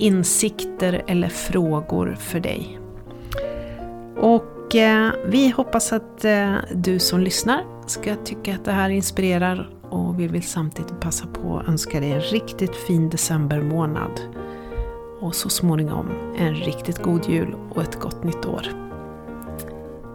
insikter eller frågor för dig. Och eh, vi hoppas att eh, du som lyssnar ska tycka att det här inspirerar och vi vill samtidigt passa på att önska dig en riktigt fin decembermånad. Och så småningom en riktigt god jul och ett gott nytt år.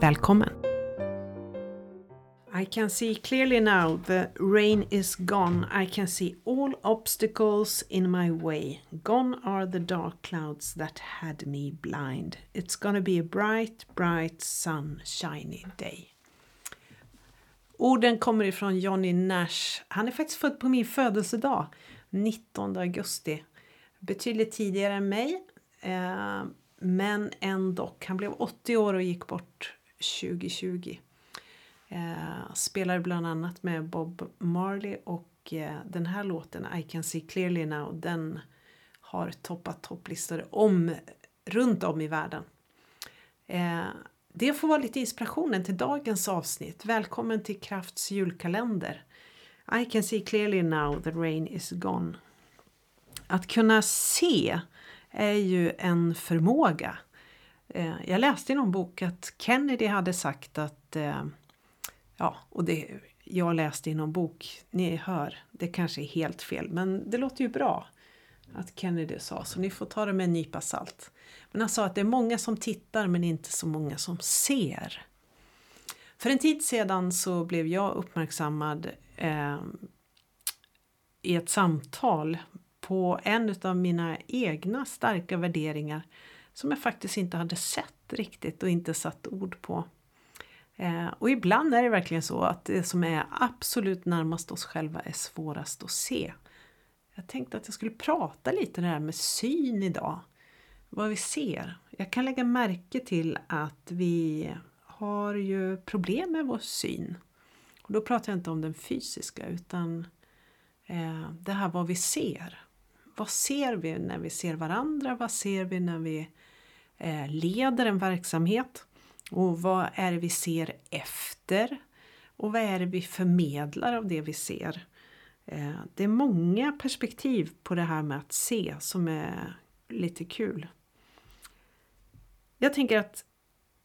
Välkommen! I can see clearly now the rain is gone. I can see all obstacles in my way. Gone are the dark clouds that had me blind. It's gonna be a bright, bright, sunshiny day. Orden kommer ifrån Johnny Nash. Han är faktiskt född på min födelsedag, 19 augusti. Betydligt tidigare än mig, eh, men ändå. Han blev 80 år och gick bort 2020. Eh, spelar bland annat med Bob Marley och eh, den här låten I can see clearly now den har toppat topplistor om, runt om i världen. Eh, det får vara lite inspirationen till dagens avsnitt. Välkommen till Krafts julkalender. I can see clearly now the rain is gone. Att kunna se är ju en förmåga. Eh, jag läste i någon bok att Kennedy hade sagt att eh, Ja, och det, jag läste i någon bok, ni hör, det kanske är helt fel, men det låter ju bra att Kennedy sa, så ni får ta det med en nypa salt. Men han sa att det är många som tittar men inte så många som ser. För en tid sedan så blev jag uppmärksammad eh, i ett samtal på en av mina egna starka värderingar som jag faktiskt inte hade sett riktigt och inte satt ord på. Eh, och ibland är det verkligen så att det som är absolut närmast oss själva är svårast att se. Jag tänkte att jag skulle prata lite det här med syn idag. Vad vi ser. Jag kan lägga märke till att vi har ju problem med vår syn. Och då pratar jag inte om den fysiska utan eh, det här vad vi ser. Vad ser vi när vi ser varandra? Vad ser vi när vi eh, leder en verksamhet? Och vad är det vi ser efter? Och vad är det vi förmedlar av det vi ser? Eh, det är många perspektiv på det här med att se som är lite kul. Jag tänker att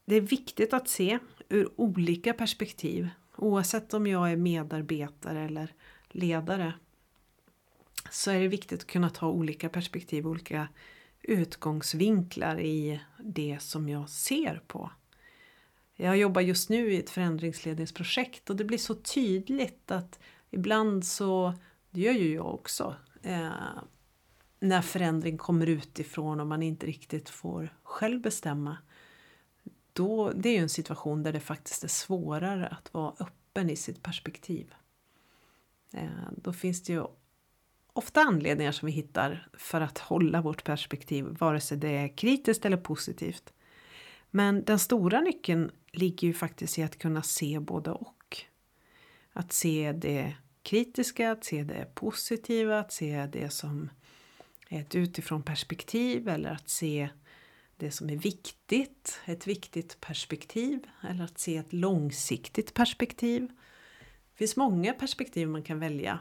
det är viktigt att se ur olika perspektiv oavsett om jag är medarbetare eller ledare så är det viktigt att kunna ta olika perspektiv, olika utgångsvinklar i det som jag ser på. Jag jobbar just nu i ett förändringsledningsprojekt och det blir så tydligt att ibland så, det gör ju jag också, eh, när förändring kommer utifrån och man inte riktigt får själv bestämma. Då, det är ju en situation där det faktiskt är svårare att vara öppen i sitt perspektiv. Eh, då finns det ju ofta anledningar som vi hittar för att hålla vårt perspektiv, vare sig det är kritiskt eller positivt. Men den stora nyckeln ligger ju faktiskt i att kunna se både och. Att se det kritiska, att se det positiva, att se det som ett utifrån perspektiv eller att se det som är viktigt, ett viktigt perspektiv eller att se ett långsiktigt perspektiv. Det finns många perspektiv man kan välja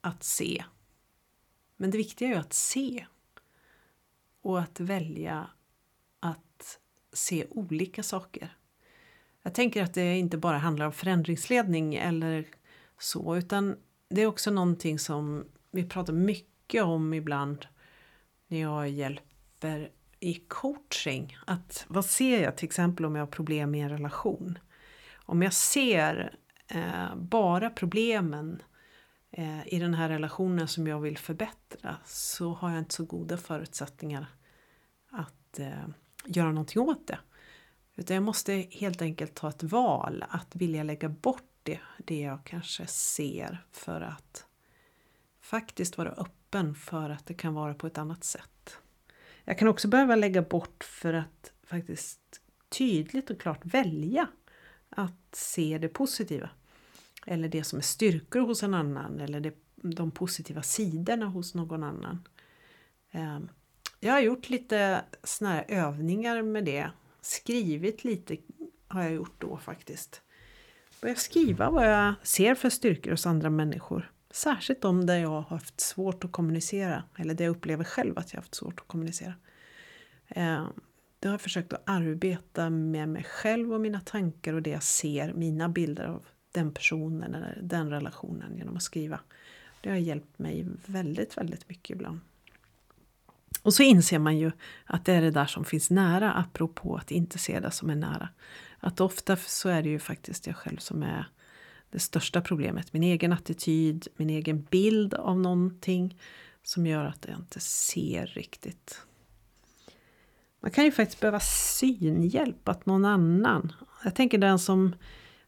att se. Men det viktiga är ju att se och att välja att se olika saker. Jag tänker att det inte bara handlar om förändringsledning eller så utan det är också någonting som vi pratar mycket om ibland när jag hjälper i coaching. Att vad ser jag till exempel om jag har problem i en relation? Om jag ser eh, bara problemen eh, i den här relationen som jag vill förbättra så har jag inte så goda förutsättningar att eh, göra någonting åt det. Utan jag måste helt enkelt ta ett val att vilja lägga bort det, det jag kanske ser för att faktiskt vara öppen för att det kan vara på ett annat sätt. Jag kan också behöva lägga bort för att faktiskt tydligt och klart välja att se det positiva. Eller det som är styrkor hos en annan eller det, de positiva sidorna hos någon annan. Ehm, jag har gjort lite såna här övningar med det. Skrivit lite har jag gjort då faktiskt. Börja skriva vad jag ser för styrkor hos andra människor. Särskilt de där jag har haft svårt att kommunicera. Eller där jag upplever själv att jag har haft svårt att kommunicera. Eh, då har jag försökt att arbeta med mig själv och mina tankar och det jag ser, mina bilder av den personen eller den relationen genom att skriva. Det har hjälpt mig väldigt, väldigt mycket ibland. Och så inser man ju att det är det där som finns nära apropå att inte se det som är nära. Att ofta så är det ju faktiskt jag själv som är det största problemet. Min egen attityd, min egen bild av någonting som gör att jag inte ser riktigt. Man kan ju faktiskt behöva synhjälp, att någon annan. Jag tänker den som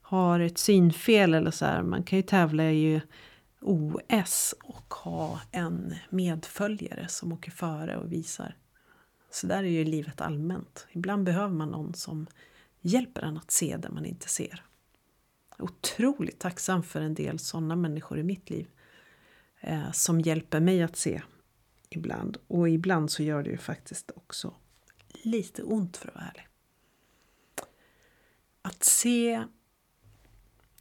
har ett synfel eller så här, man kan ju tävla i OS och ha en medföljare som åker före och visar. Så där är ju livet allmänt. Ibland behöver man någon som hjälper en att se det man inte ser. Otroligt tacksam för en del sådana människor i mitt liv. Eh, som hjälper mig att se ibland. Och ibland så gör det ju faktiskt också lite ont för att vara ärlig. Att se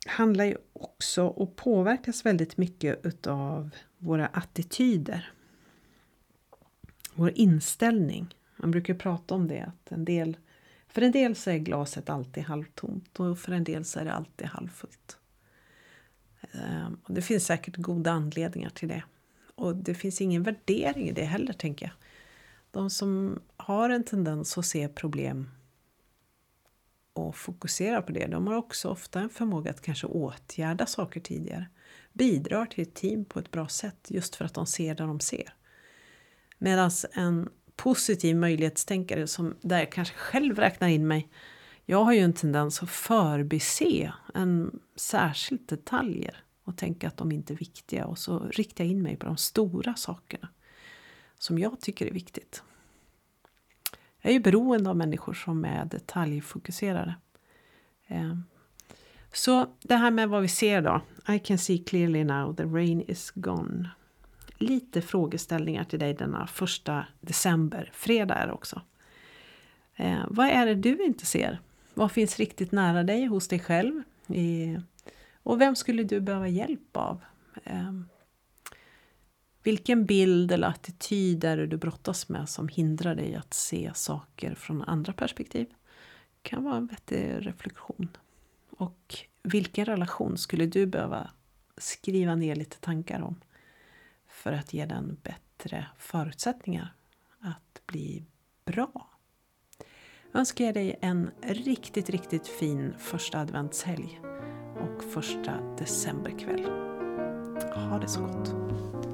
handlar ju också och påverkas väldigt mycket utav våra attityder. Vår inställning. Man brukar prata om det att en del för en del så är glaset alltid halvtomt och för en del så är det alltid halvfullt. Ehm, och det finns säkert goda anledningar till det. Och det finns ingen värdering i det heller, tänker jag. De som har en tendens att se problem och fokuserar på det, de har också ofta en förmåga att kanske åtgärda saker tidigare. Bidrar till ett team på ett bra sätt just för att de ser det de ser. Medan en positiv möjlighetstänkare som där jag kanske själv räknar in mig. Jag har ju en tendens att förbise en särskilt detaljer och tänka att de inte är viktiga och så riktar jag in mig på de stora sakerna som jag tycker är viktigt. Jag är ju beroende av människor som är detaljfokuserade. Ehm, så det här med vad vi ser då. I can see clearly now, the rain is gone. Lite frågeställningar till dig denna första december. Fredag är det också. Eh, vad är det du inte ser? Vad finns riktigt nära dig hos dig själv? Ehm, och vem skulle du behöva hjälp av? Eh, vilken bild eller attityd är det du brottas med som hindrar dig att se saker från andra perspektiv? Det kan vara en vettig reflektion. Och vilken relation skulle du behöva skriva ner lite tankar om för att ge den bättre förutsättningar att bli bra? önskar jag dig en riktigt, riktigt fin första adventshelg och första decemberkväll. Ha det så gott!